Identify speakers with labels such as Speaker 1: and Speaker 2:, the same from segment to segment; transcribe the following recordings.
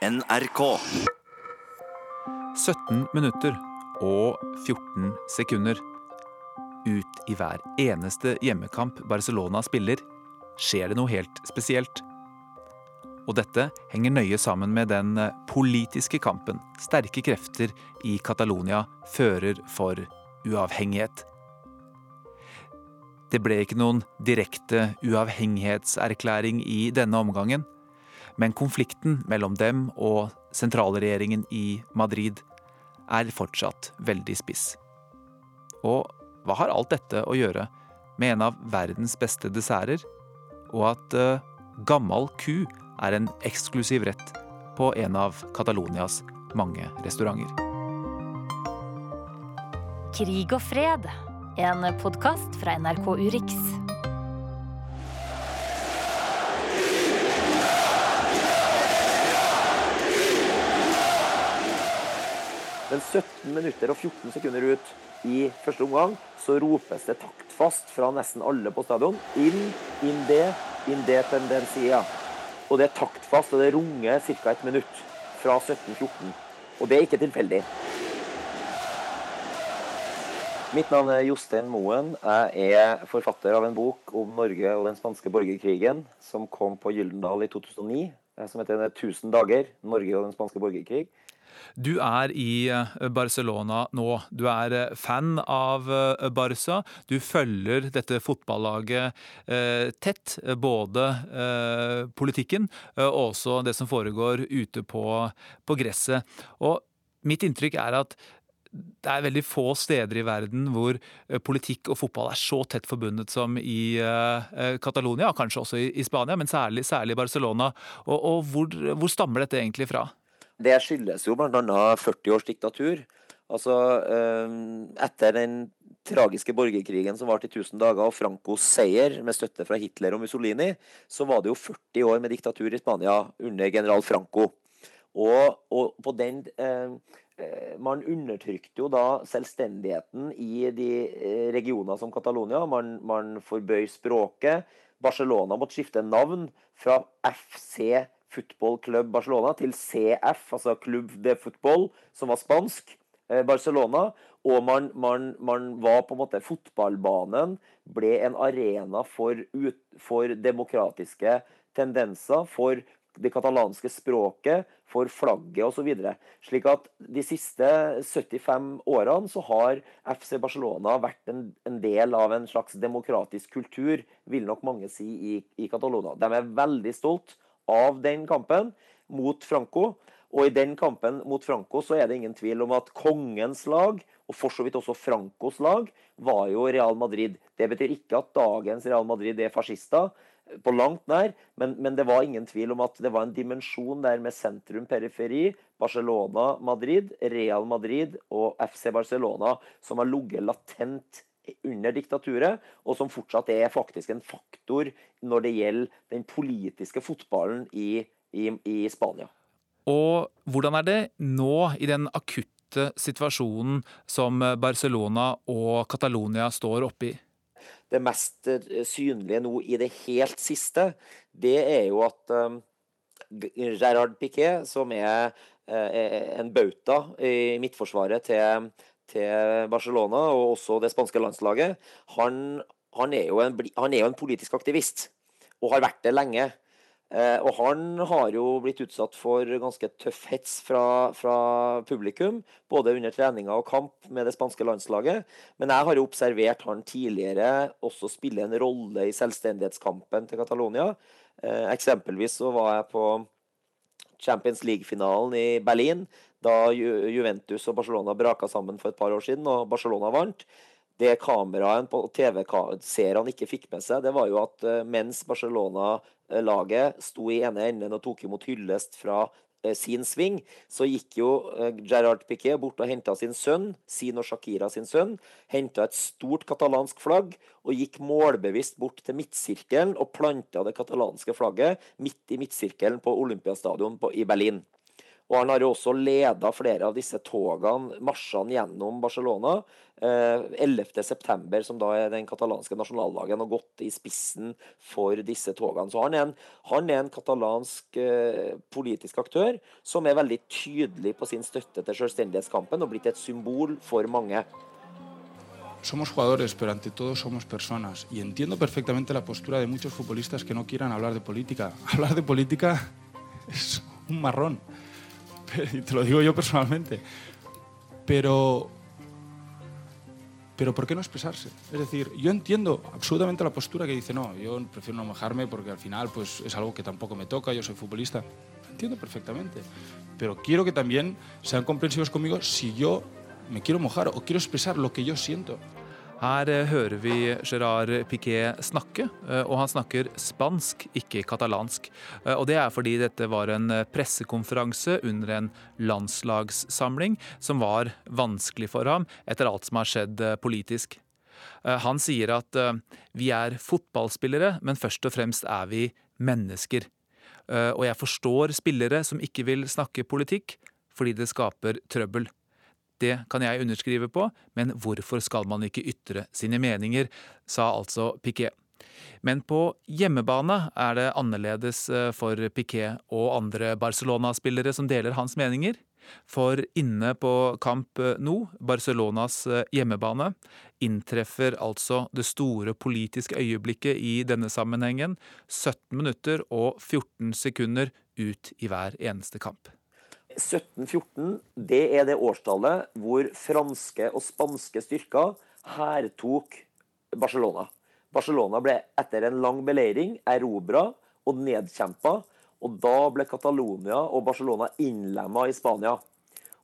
Speaker 1: NRK.
Speaker 2: 17 minutter og 14 sekunder. Ut i hver eneste hjemmekamp Barcelona spiller, skjer det noe helt spesielt. Og dette henger nøye sammen med den politiske kampen sterke krefter i Catalonia fører for uavhengighet. Det ble ikke noen direkte uavhengighetserklæring i denne omgangen, men konflikten mellom dem og sentralregjeringen i Madrid er fortsatt veldig spiss. Og hva har alt dette å gjøre med en av verdens beste desserter, og at uh, gammal ku er en eksklusiv rett på en av Catalonias mange restauranter?
Speaker 3: Krig og fred, en podkast fra NRK Urix.
Speaker 4: Men 17 minutter og 14 sekunder ut i første omgang så ropes det taktfast fra nesten alle på stadion. Inn, inn det, inn det tendencia. Og det er taktfast, og det runger ca. et minutt fra 17.14. Og det er ikke tilfeldig. Mitt navn er Jostein Moen. Jeg er forfatter av en bok om Norge og den spanske borgerkrigen som kom på Gyldendal i 2009, som heter 1000 dager Norge og den spanske borgerkrig.
Speaker 2: Du er i Barcelona nå. Du er fan av Barca. Du følger dette fotballaget tett. Både politikken og også det som foregår ute på, på gresset. Og mitt inntrykk er at det er veldig få steder i verden hvor politikk og fotball er så tett forbundet som i Catalonia, kanskje også i Spania, men særlig, særlig Barcelona. Og, og hvor, hvor stammer dette egentlig fra?
Speaker 4: Det skyldes jo bl.a. 40 års diktatur. Altså, etter den tragiske borgerkrigen som varte i 1000 dager, og Francos seier med støtte fra Hitler og Mussolini, så var det jo 40 år med diktatur i Spania under general Franco. Og, og på den eh, Man undertrykte jo da selvstendigheten i de regioner som Catalonia. Man, man forbøy språket. Barcelona måtte skifte navn fra FC Football Club Barcelona til CF, altså Club de Football, som var spansk. Barcelona. Og man, man, man, var på en måte Fotballbanen ble en arena for, ut, for demokratiske tendenser, for det katalanske språket, for flagget osv. Slik at de siste 75 årene så har FC Barcelona vært en, en del av en slags demokratisk kultur, vil nok mange si, i, i Catalonia. De er veldig stolt av den kampen mot Franco. Og i den kampen mot Franco så er det ingen tvil om at kongens lag, og for så vidt også Francos lag, var jo Real Madrid. Det betyr ikke at dagens Real Madrid er fascister, på langt nær, men, men, det var ingen tvil om at det var en dimensjon der med sentrum-periferi, Barcelona, Madrid, Real Madrid og FC Barcelona som har ligget latent under diktaturet, og som fortsatt er faktisk en faktor når det gjelder den politiske fotballen i, i, i Spania.
Speaker 2: Og hvordan er det nå, i den akutte situasjonen som Barcelona og Catalonia står oppi?
Speaker 4: Det mest synlige nå i det helt siste, det er jo at um, Gerard Piquet, som er uh, en bauta i midtforsvaret til, til Barcelona, og også det spanske landslaget, han, han, er en, han, er jo en, politisk aktivist. Og har vært det lenge. Eh, og han har jo blitt utsatt for ganske tøff hets fra, fra, publikum, både under treninger og kamp med det spanske landslaget. Men jeg har jo observert han tidligere også spille en rolle i selvstendighetskampen til Catalonia. Eh, eksempelvis så var jeg på Champions League-finalen i Berlin, da Juventus og Barcelona braka sammen for et par år siden, og Barcelona vant det kameraet på TV-seerne ikke fikk med seg, det var jo at mens Barcelona-laget sto i ene enden og tok imot hyllest fra sin sving, så gikk jo Gerard Piquet bort og henta sin sønn, sin og Shakira sin sønn, henta et stort katalansk flagg og gikk målbevisst bort til midtsirkelen og planta det katalanske flagget midt i midtsirkelen på Olympiastadion i Berlin. Og han har jo også leda flere av disse togene, marsjene gjennom Barcelona. Eh, 11.9., som da er den katalanske nasjonaldagen, og gått i spissen for disse togene. Så han er en, han er en katalansk eh, politisk aktør som er veldig tydelig på sin støtte til selvstendighetskampen og blitt et symbol for mange.
Speaker 1: somos jugadores, pero ante todo somos personas. Y entiendo perfectamente la postura de muchos futbolistas que no quieran hablar de política. Hablar de política es un marrón. Y te lo digo yo personalmente. Pero. Pero ¿por qué no expresarse? Es decir, yo entiendo absolutamente la postura que dice, no, yo prefiero no mojarme porque al final pues, es algo que tampoco me toca, yo soy futbolista. entiendo perfectamente. Pero quiero que también sean comprensivos conmigo si yo me quiero mojar o quiero expresar lo que yo siento.
Speaker 2: Her eh, hører vi Gerard Piquet snakke, eh, og han snakker spansk, ikke katalansk. Eh, og det er fordi dette var en pressekonferanse under en landslagssamling som var vanskelig for ham etter alt som har skjedd politisk. Han sier at vi er fotballspillere, men først og fremst er vi mennesker. Og jeg forstår spillere som ikke vil snakke politikk, fordi det skaper trøbbel. Det kan jeg underskrive på, men hvorfor skal man ikke ytre sine meninger, sa altså Piquet. Men på hjemmebane er det annerledes eh, for Piquet og andre Barcelona-spillere som deler hans meninger. For inne på Camp Nou, Barcelonas eh, hjemmebane, inntreffer altså det store politiske øyeblikket i denne sammenhengen 17 minutter og 14 sekunder ut i hver eneste kamp.
Speaker 4: 1714 det er det årstallet hvor franske og spanske styrker hærtok Barcelona. Barcelona ble etter en lang beleiring erobra og nedkjempa. Og da ble Catalonia og Barcelona innlemma i Spania.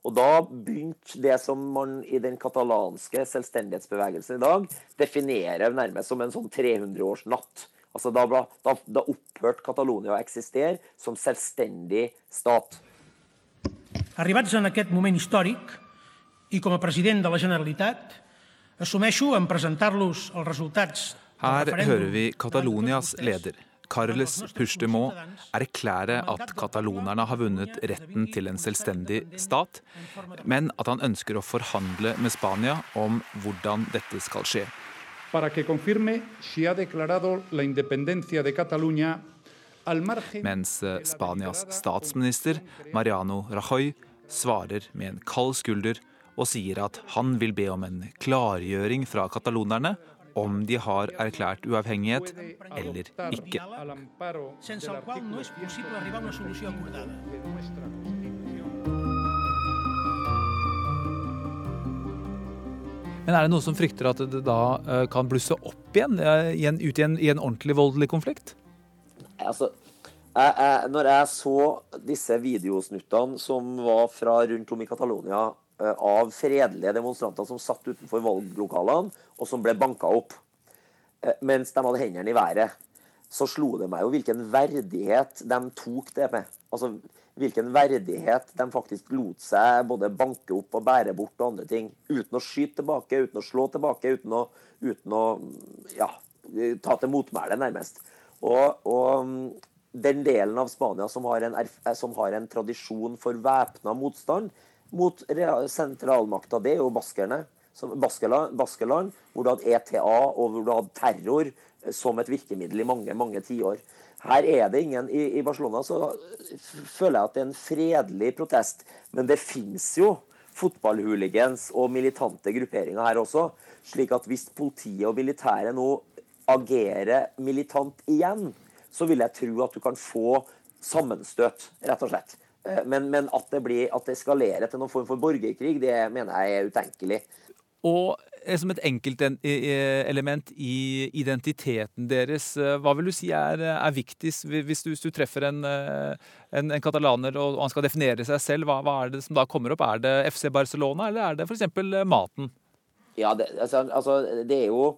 Speaker 4: Og da begynte det som man i den katalanske selvstendighetsbevegelsen i dag definerer nærmest som en sånn 300-årsnatt. Altså da, da, da opphørte Catalonia å eksistere som selvstendig stat.
Speaker 5: Arribats en aquest moment històric i com a president de la Generalitat, assumeixo en presentar-los els resultats
Speaker 2: Her hører vi Catalonias leder, Carles Puigdemont, erklære at katalonerne har vunnet retten til en selvstendig stat, men at han ønsker å forhandle med Spania om hvordan dette skal skje.
Speaker 6: Para que confirme si ha declarado la independencia de Cataluña
Speaker 2: mens eh, Spanias statsminister Mariano Rajoy svarer med en kald skulder og sier at han vil be om en klargjøring fra katalonerne om de har erklært uavhengighet eller ikke. Men er det noen som frykter at det da eh, kan blusse opp igjen, igjen ut i en, i en ordentlig voldelig konflikt?
Speaker 4: Altså, jeg, jeg, når jeg så disse videosnuttene som var fra rundt om i Catalonia eh, av fredelige demonstranter som satt utenfor valglokalene, og som ble banka opp eh, mens de hadde hendene i været, så slo det meg jo hvilken verdighet de tok det med. Altså hvilken verdighet de faktisk lot seg både banke opp og bære bort og andre ting. Uten å skyte tilbake, uten å slå tilbake, uten å, uten å ja, ta til motmæle, nærmest. Og, og, den delen av Spania som har en, som har en tradisjon for væpna motstand mot sentralmakta, det er jo baskerne. Baskeland, Baskeland, hvor du hadde ETA og hvor du hadde terror som et virkemiddel i mange mange tiår. Her er det ingen i, i, Barcelona, så føler jeg at det er en fredelig protest. Men det fins jo fotballhooligans og militante grupperinger her også. Slik at hvis politiet og militæret nå agerer militant igjen, så vil jeg tro at du kan få sammenstøt, rett og slett. Eh, men, men at, det blir, at det eskalerer til noen form for borgerkrig, det mener jeg er utenkelig.
Speaker 2: Og eh, som et enkeltelement i identiteten deres, eh, hva vil du si er, er viktigst hvis du, hvis du treffer en, en, en, katalaner og han skal definere seg selv? Hva, hva, er det som da kommer opp? Er det FC Barcelona, eller er det f.eks. maten?
Speaker 4: Ja, det, altså, altså, det er jo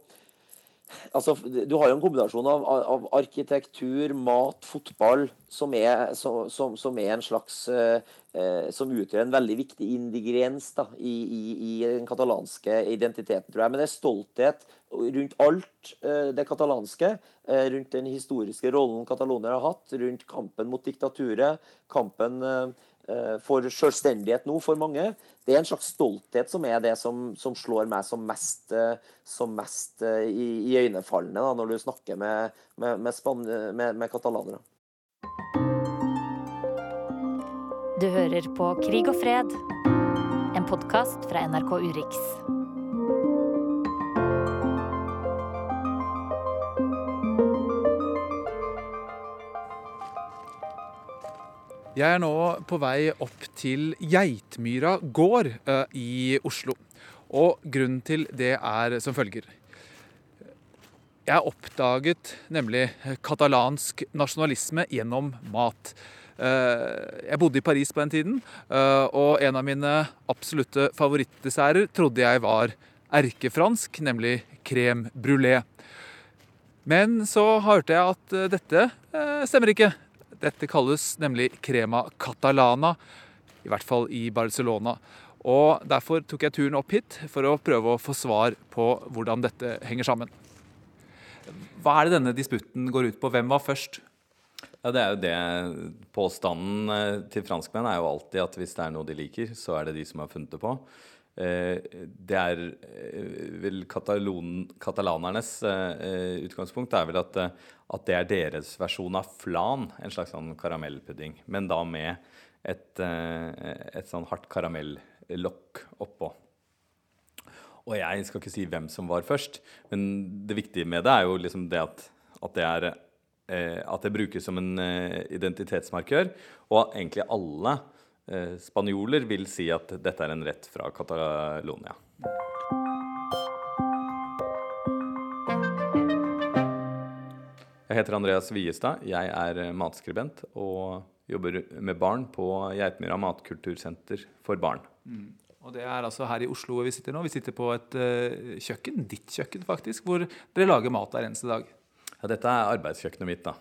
Speaker 4: Altså, du har jo en kombinasjon av, av arkitektur, mat, fotball, som er, som, som er en slags eh, eh, Som utgjør en veldig viktig ingrediens da, i, i, i, den katalanske identiteten, tror jeg. Men det er stolthet rundt alt eh, det katalanske. Eh, rundt den historiske rollen katalonere har hatt. Rundt kampen mot diktaturet. Kampen Eh, for selvstendighet nå for mange. Det er en slags stolthet som er det som, som slår meg som mest, eh, som mest eh, i, i øynefallende da, når du snakker med, med, med, span, med katalanere.
Speaker 3: Du hører på Krig og fred, en podkast fra NRK Urix.
Speaker 2: Jeg er nå på vei opp til Geitmyra gård i Oslo. Og grunnen til det er som følger. Jeg oppdaget nemlig katalansk nasjonalisme gjennom mat. Jeg bodde i Paris på den tiden, og en av mine absolutte favorittdesserter trodde jeg var erkefransk, nemlig crème brulé. Men så hørte jeg at dette stemmer ikke. Dette kalles nemlig crema catalana, i hvert fall i Barcelona. Og Derfor tok jeg turen opp hit for å prøve å få svar på hvordan dette henger sammen. Hva er det denne disputten går ut på? Hvem var først?
Speaker 7: Ja, det er jo det Påstanden eh, til franskmenn er jo alltid at hvis det er noe de liker, så er det de som har funnet det på. Eh, det er eh, vel katalanernes utgangspunkt er vel at at det er deres versjon av flan, en slags sånn karamellpudding. Men da med et, eh, et sånn hardt karamellokk oppå. Og jeg skal ikke si hvem som var først, men det viktige med det er jo liksom det at, at, det, er, eh, at det brukes som en eh, identitetsmarkør. Og egentlig alle eh, spanjoler vil si at dette er en rett fra Catalonia. Jeg heter Andreas Viestad. Jeg er eh, matskribent og jobber med barn på Geitmyra matkultursenter for barn. Mm.
Speaker 2: Og Det er altså her i Oslo vi sitter nå. Vi sitter på et uh, kjøkken, ditt kjøkken faktisk, hvor dere lager mat hver eneste dag.
Speaker 7: Ja, Dette er arbeidskjøkkenet mitt. da.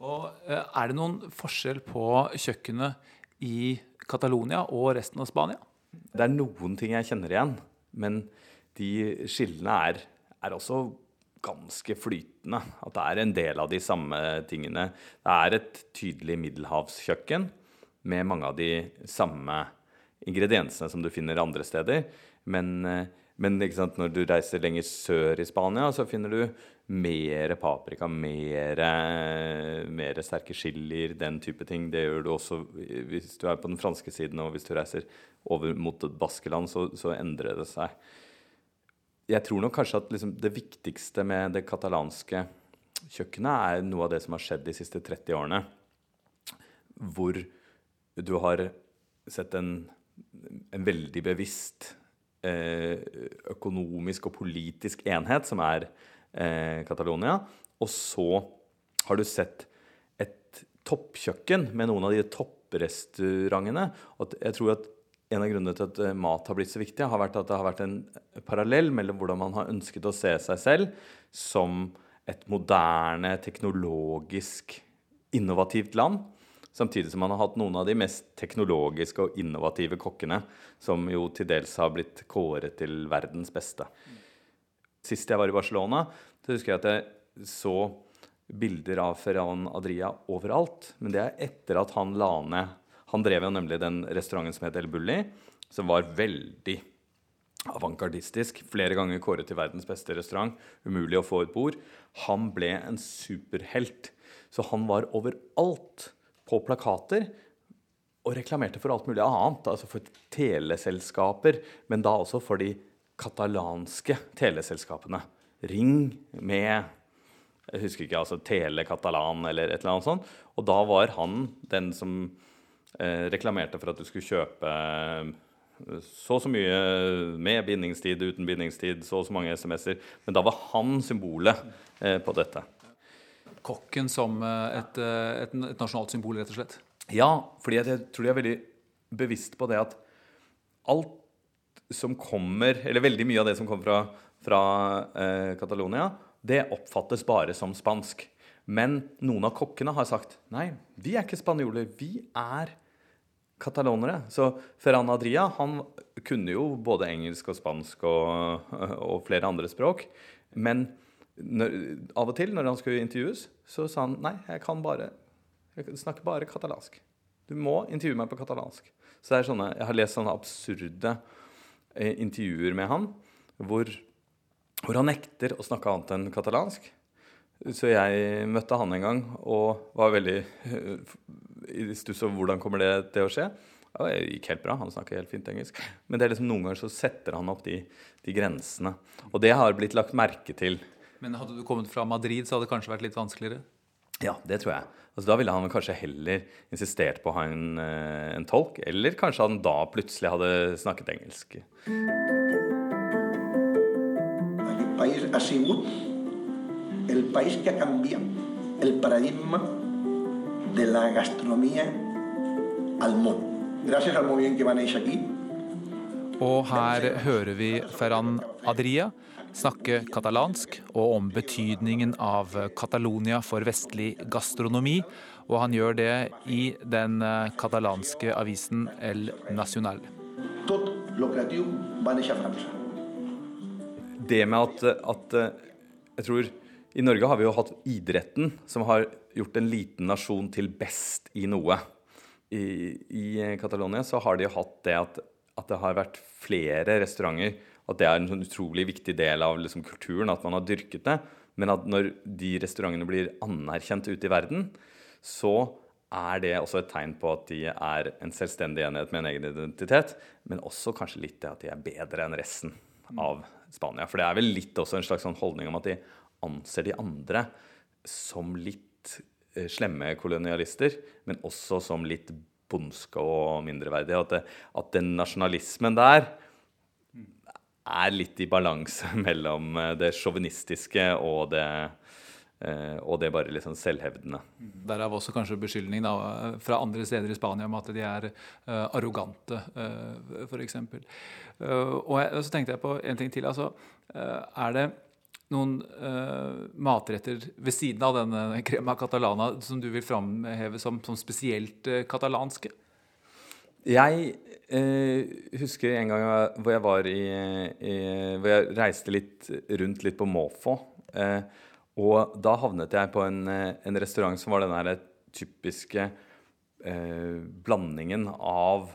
Speaker 2: Og uh, Er det noen forskjell på kjøkkenet i Catalonia og resten av Spania?
Speaker 7: Det er noen ting jeg kjenner igjen, men de skillene er, er også ganske flytende. At det er en del av de samme tingene. Det er et tydelig middelhavskjøkken med mange av de samme ingrediensene som du finner andre steder. Men, eh, men når du reiser lenger sør i Spania, så finner du mer paprika, mer, sterke chilier, den type ting. Det gjør du også hvis du er på den franske siden, og hvis du reiser over mot Baskeland, så, så endrer det seg jeg tror nok kanskje at liksom det viktigste med det katalanske kjøkkenet er noe av det som har skjedd de siste 30 årene. Hvor du har sett en, en veldig bevisst eh, økonomisk og politisk enhet, som er eh, Catalonia. Og så har du sett et toppkjøkken med noen av de topprestaurantene. Jeg tror at en av grunnene til at eh, mat har blitt så viktig, har vært at det har vært en parallell mellom hvordan man har ønsket å se seg selv som et moderne, teknologisk, innovativt land. Samtidig som man har hatt noen av de mest teknologiske og innovative kokkene, som jo til dels har blitt kåret til verdens beste. Sist jeg var i Barcelona, så husker jeg at jeg så bilder av Ferran Adria overalt. Men det er etter at han la ned han drev jo nemlig den restauranten som het El Bulli, som var veldig avantgardistisk. Flere ganger kåret til verdens beste restaurant. Umulig å få et bord. Han ble en superhelt. Så han var overalt på plakater og reklamerte for alt mulig annet. Altså for teleselskaper, men da også for de katalanske teleselskapene. Ring med jeg husker ikke, altså Tele Catalan eller et eller annet sånt. Og da var han den som Eh, reklamerte for at du skulle kjøpe eh, så og så mye med bindingstid, uten bindingstid, så og så mange SMS-er. Men da var han symbolet eh, på dette.
Speaker 2: Kokken som et, et, et, nasjonalt symbol, rett og slett?
Speaker 7: Ja, fordi jeg tror de er veldig bevisst på det at alt som kommer, eller veldig mye av det som kommer fra, fra eh, Catalonia, det oppfattes bare som spansk. Men noen av kokkene har sagt nei, vi er ikke spanjoler, vi er katalonere. Så Ferran Adria han kunne jo både engelsk og spansk og, og flere andre språk. Men når, av og til når han skulle intervjues, så sa han nei, jeg kan bare jeg snakker bare katalansk. Du må intervjue meg på katalansk. Så det er sånne, Jeg har lest sånne absurde intervjuer med han hvor, hvor han nekter å snakke annet enn katalansk. Så jeg møtte han en gang og var veldig uh, i stuss over hvordan kommer det til å skje. Ja, det gikk helt bra. Han snakker helt fint engelsk. Men det er liksom noen ganger så setter han opp de, de grensene. Og det har blitt lagt merke til.
Speaker 2: Men hadde du kommet fra Madrid, så hadde det kanskje vært litt vanskeligere?
Speaker 7: Ja, det tror jeg. Altså, da ville han kanskje heller insistert på å ha en, eh, en, tolk, eller kanskje han da plutselig hadde snakket engelsk.
Speaker 8: País ha sigut el país que ha la gastronomia al moviment que va néixer aquí.
Speaker 2: Og her hører vi Ferran Adria snakke katalansk og om betydningen av Catalonia for vestlig gastronomi. Og han gjør det i den eh, katalanske avisen El Nacional.
Speaker 8: Tot lo creatiu va néixer a França.
Speaker 7: Det med at, at eh, jeg tror i Norge har vi jo hatt idretten, som har gjort en liten nasjon til best i noe. I, i Catalonia så har de hatt det at, at det har vært flere restauranter at det er en sånn utrolig viktig del av liksom, kulturen, at man har dyrket det. Men at når de restaurantene blir anerkjent ute i verden, så er det også et tegn på at de er en selvstendig enhet med en egen identitet. Men også kanskje litt det at de er bedre enn resten av Spania. For det er vel litt også en slags sånn holdning om at de anser de andre som litt eh, slemme kolonialister, men også som litt bondske og mindreverdige. At, at den nasjonalismen der er litt i balanse mellom eh, det sjåvinistiske og det Uh, og det bare sånn selvhevdende.
Speaker 2: Derav også kanskje beskyldning da, fra andre steder i Spania om at de er uh, arrogante, uh, f.eks. Uh, og, og så tenkte jeg på en ting til. altså, Er det noen matretter ved siden av denne crema catalana som du vil framheve som, som spesielt katalanske?
Speaker 7: Jeg uh, husker en gang hvor jeg var i, i, Hvor jeg reiste litt rundt litt på måfå. Og da havnet jeg på en, en restaurant som var den der typiske blandingen av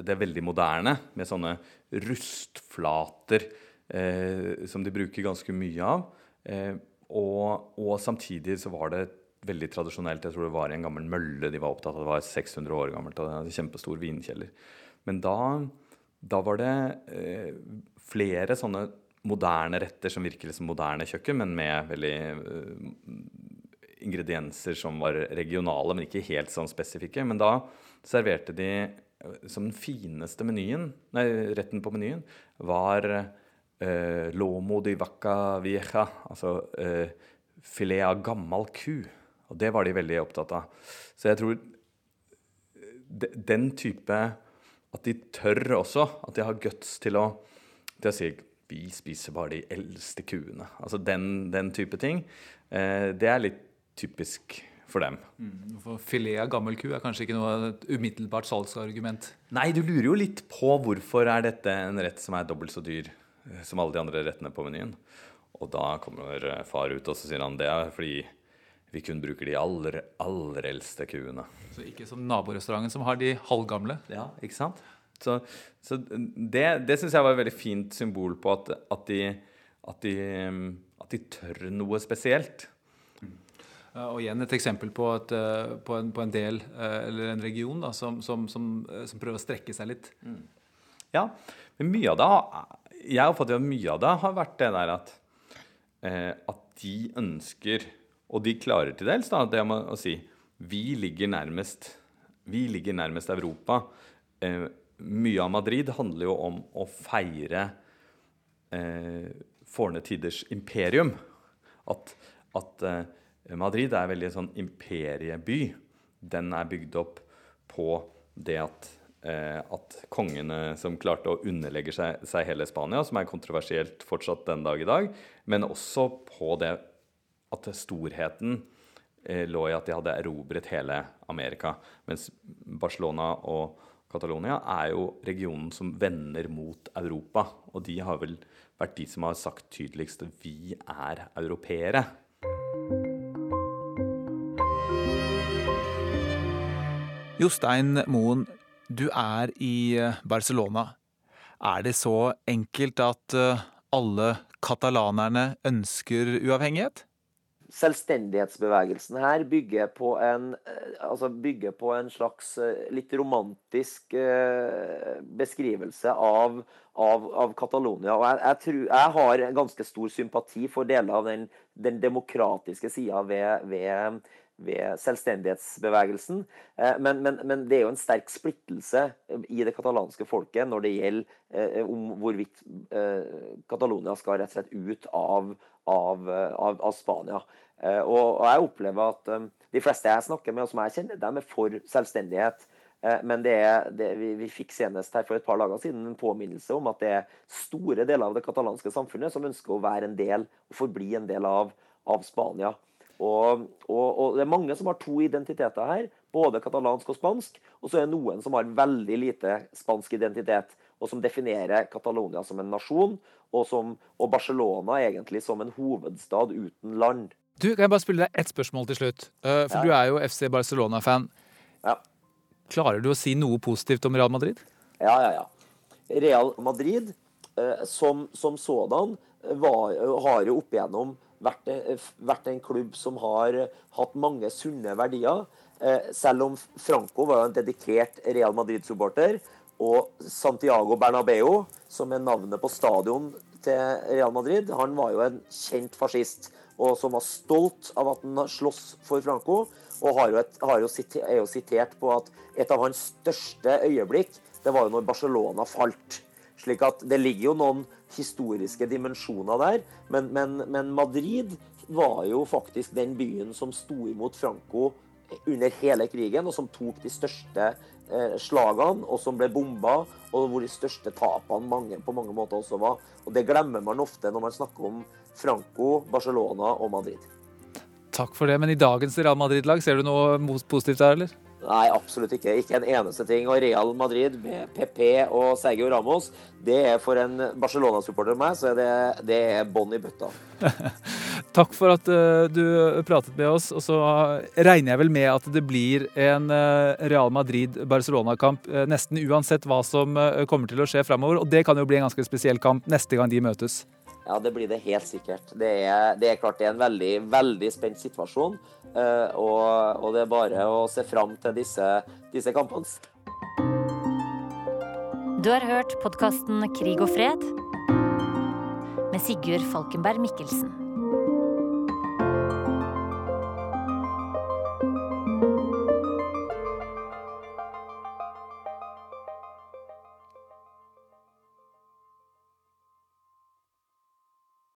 Speaker 7: det veldig moderne, med sånne rustflater eh, som de bruker ganske mye av. Eh, og, og samtidig så var det veldig tradisjonelt. Jeg tror det var i en gammel mølle de var opptatt av. Det var 600 år gammelt og en kjempestor vinkjeller. Men da, da var det eh, flere sånne moderne retter som virker som moderne kjøkken, men med veldig eh, ingredienser som var regionale, men ikke helt sånn spesifikke. Men da serverte de eh, som den fineste menyen, nei, retten på menyen, var eh, lomo di vacca vieja, altså eh, filet av gammel ku. Og det var de veldig opptatt av. Så jeg tror den type At de tør også, at de har guts til å, til å si vi spiser bare de eldste kuene. Altså den, den type ting. Eh, det er litt typisk for dem.
Speaker 2: Mm, for Filet av gammel ku er kanskje ikke noe et umiddelbart salgsargument?
Speaker 7: Nei, du lurer jo litt på hvorfor er dette en rett som er dobbelt så dyr eh, som alle de andre rettene på menyen. Og da kommer far ut og så sier han det er fordi vi kun bruker de aller, aller eldste kuene.
Speaker 2: Så ikke som naborestauranten som har de halvgamle?
Speaker 7: Ja, ikke sant? Så, så det, det syns jeg var et veldig fint symbol på at, at, de, at, de, at de, tør noe spesielt.
Speaker 2: Og igjen et eksempel på, eh, på, en, på en, del eh, eller en region da, som, som, som, eh, som, prøver å strekke seg litt. Mm.
Speaker 7: Ja, men mye av det Jeg oppfatter at mye av det har vært det der at, at de ønsker og de klarer til dels da, det å si vi ligger nærmest, vi ligger nærmest Europa. Eh, mye av Madrid handler jo om å feire eh, forne tiders imperium. At, at eh, Madrid er veldig sånn imperieby. Den er bygd opp på det at, eh, at kongene som klarte å underlegge seg, seg hele Spania, som er kontroversielt fortsatt den dag i dag, men også på det at storheten eh, lå i at de hadde erobret hele Amerika. Mens Barcelona og Catalonia er jo regionen som vender mot Europa. Og de har vel vært de som har sagt tydeligst at vi er europeere.
Speaker 2: Jostein Moen, du er i eh, Barcelona. Er det så enkelt at eh, alle katalanerne ønsker uavhengighet?
Speaker 4: Selvstendighetsbevegelsen her bygger på en, eh, altså bygger på en slags litt romantisk beskrivelse av, av, av Catalonia. Og jeg, jeg, tror, jeg, har ganske stor sympati for deler av den, den demokratiske sida ved, ved ved selvstendighetsbevegelsen. Eh, men, men, men, det er jo en sterk splittelse i det katalanske folket når det gjelder eh, om hvorvidt eh, Catalonia skal rett og slett ut av, av, av, av Spania. Og, og, jeg opplever at de fleste jeg snakker med, og som jeg kjenner, de er for selvstendighet. Men det er, det, vi, vi, fikk senest her for et par dager siden en påminnelse om at det er store deler av det katalanske samfunnet som ønsker å være en del og forbli en del av, av Spania. Og, og, og, det er mange som har to identiteter her, både katalansk og spansk. Og så er det noen som har veldig lite spansk identitet, og som definerer Catalonia som en nasjon, og, som, og Barcelona egentlig som en hovedstad uten land.
Speaker 2: Du, Kan jeg bare spille deg ett spørsmål til slutt? Uh, for ja. du er jo FC Barcelona-fan.
Speaker 4: Ja.
Speaker 2: Klarer du å si noe positivt om Real Madrid?
Speaker 4: Ja, ja, ja. Real Madrid uh, som, som sådan var, har jo opp igjennom vært, eh, vært, en klubb som har eh, hatt mange sunne verdier. Eh, selv om Franco var en dedikert Real Madrid-supporter. Og Santiago Bernabeu, som er navnet på stadion til Real Madrid, han var jo en kjent fascist. Og som var stolt av at han sloss for Franco. Og jo et, jo sitert, er jo sitert på at et av hans største øyeblikk, det var jo når Barcelona falt. Slik at det ligger jo noen historiske dimensjoner der. Men, men, men, Madrid var jo faktisk den byen som sto imot Franco under hele krigen, og som tok de største eh, slagene, og som ble bomba, og hvor de største tapene mange, på mange måter også var. Og Det glemmer man ofte når man snakker om Franco, Barcelona og Madrid.
Speaker 2: Takk for det, men i dagens Real Madrid-lag, ser du noe positivt der, eller?
Speaker 4: Nei, absolutt ikke. Ikke en eneste ting. Og Real Madrid med PP og Sergio Ramos, det er for en Barcelona-supporter meg, så er det, det er bånn i bøtta.
Speaker 2: Takk for at uh, du pratet med oss. Og så regner jeg vel med at det blir en uh, Real Madrid-Barcelona-kamp nesten uansett hva som kommer til å skje framover. Og det kan jo bli en ganske spesiell kamp neste gang de møtes.
Speaker 4: Ja, det blir det helt sikkert. Det er, det er klart det er en veldig, veldig spent situasjon. Uh, og, og, det er bare å se fram til disse, disse kampene.
Speaker 3: Du har hørt podkasten Krig og fred med Sigurd Falkenberg Mikkelsen.